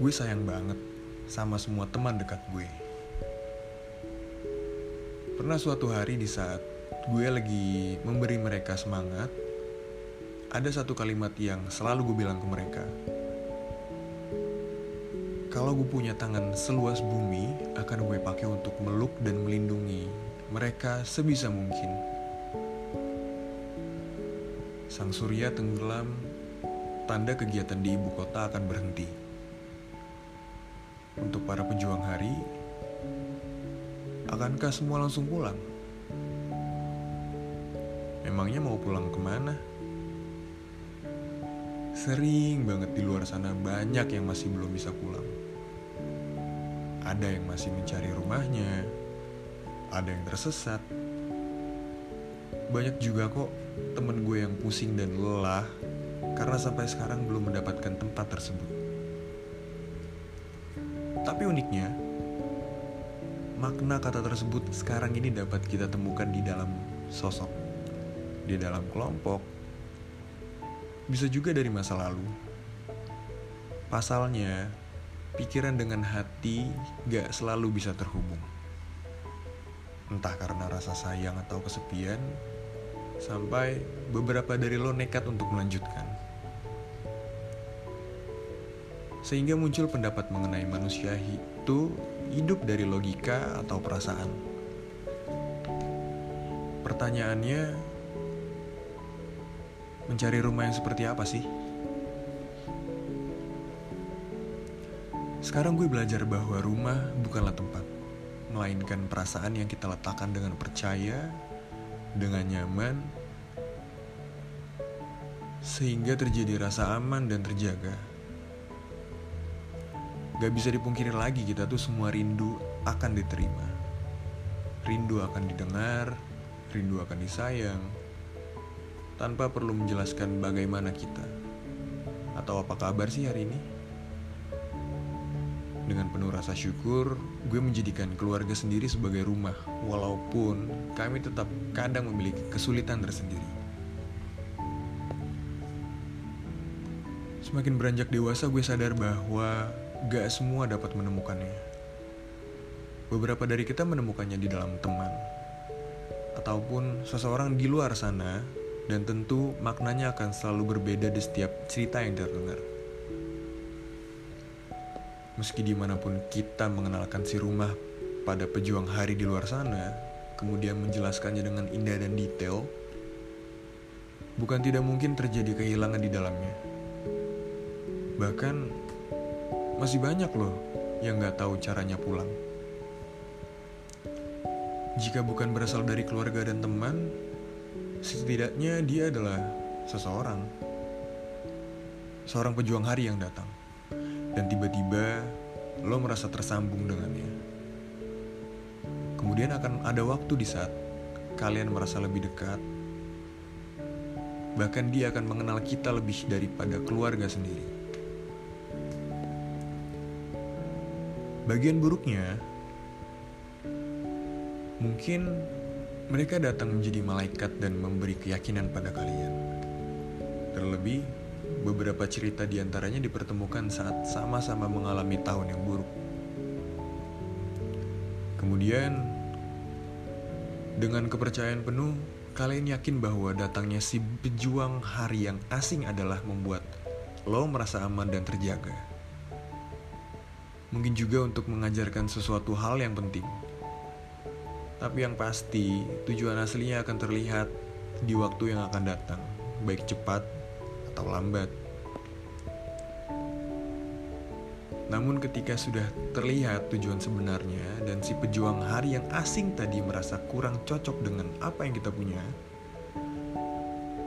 gue sayang banget sama semua teman dekat gue. Pernah suatu hari di saat gue lagi memberi mereka semangat, ada satu kalimat yang selalu gue bilang ke mereka. Kalau gue punya tangan seluas bumi, akan gue pakai untuk meluk dan melindungi mereka sebisa mungkin. Sang surya tenggelam, tanda kegiatan di ibu kota akan berhenti. Untuk para pejuang hari, akankah semua langsung pulang? Memangnya mau pulang ke mana? Sering banget di luar sana banyak yang masih belum bisa pulang. Ada yang masih mencari rumahnya, ada yang tersesat. Banyak juga kok temen gue yang pusing dan lelah karena sampai sekarang belum mendapatkan tempat tersebut. Tapi uniknya, makna kata tersebut sekarang ini dapat kita temukan di dalam sosok, di dalam kelompok, bisa juga dari masa lalu. Pasalnya, pikiran dengan hati gak selalu bisa terhubung. Entah karena rasa sayang atau kesepian, sampai beberapa dari lo nekat untuk melanjutkan. Sehingga muncul pendapat mengenai manusia itu hidup dari logika atau perasaan. Pertanyaannya, mencari rumah yang seperti apa sih? Sekarang gue belajar bahwa rumah bukanlah tempat, melainkan perasaan yang kita letakkan dengan percaya, dengan nyaman, sehingga terjadi rasa aman dan terjaga. Gak bisa dipungkiri lagi kita tuh semua rindu akan diterima. Rindu akan didengar, rindu akan disayang, tanpa perlu menjelaskan bagaimana kita. Atau apa kabar sih hari ini? Dengan penuh rasa syukur, gue menjadikan keluarga sendiri sebagai rumah, walaupun kami tetap kadang memiliki kesulitan tersendiri. Semakin beranjak dewasa, gue sadar bahwa gak semua dapat menemukannya. Beberapa dari kita menemukannya di dalam teman, ataupun seseorang di luar sana, dan tentu maknanya akan selalu berbeda di setiap cerita yang terdengar. Meski di mana pun kita mengenalkan si rumah pada pejuang hari di luar sana, kemudian menjelaskannya dengan indah dan detail, bukan tidak mungkin terjadi kehilangan di dalamnya. Bahkan, masih banyak loh yang gak tahu caranya pulang. Jika bukan berasal dari keluarga dan teman, setidaknya dia adalah seseorang. Seorang pejuang hari yang datang dan tiba-tiba lo merasa tersambung dengannya. Kemudian akan ada waktu di saat kalian merasa lebih dekat. Bahkan dia akan mengenal kita lebih daripada keluarga sendiri. Bagian buruknya, mungkin mereka datang menjadi malaikat dan memberi keyakinan pada kalian. Terlebih, beberapa cerita di antaranya dipertemukan saat sama-sama mengalami tahun yang buruk. Kemudian, dengan kepercayaan penuh, kalian yakin bahwa datangnya si pejuang hari yang asing adalah membuat lo merasa aman dan terjaga. Mungkin juga untuk mengajarkan sesuatu hal yang penting. Tapi yang pasti, tujuan aslinya akan terlihat di waktu yang akan datang, baik cepat atau lambat. Namun ketika sudah terlihat tujuan sebenarnya dan si pejuang hari yang asing tadi merasa kurang cocok dengan apa yang kita punya,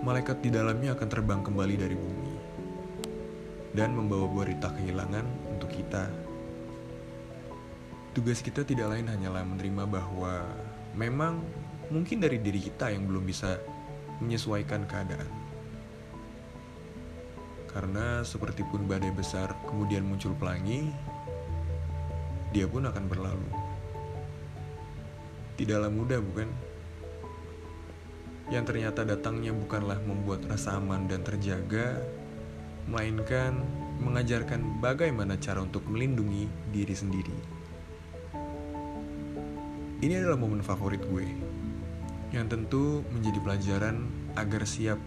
malaikat di dalamnya akan terbang kembali dari bumi dan membawa berita kehilangan untuk kita. Tugas kita tidak lain hanyalah menerima bahwa memang mungkin dari diri kita yang belum bisa menyesuaikan keadaan. Karena seperti pun badai besar kemudian muncul pelangi, dia pun akan berlalu. Tidaklah mudah bukan? Yang ternyata datangnya bukanlah membuat rasa aman dan terjaga, melainkan mengajarkan bagaimana cara untuk melindungi diri sendiri. Ini adalah momen favorit gue, yang tentu menjadi pelajaran agar siap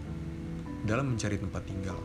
dalam mencari tempat tinggal.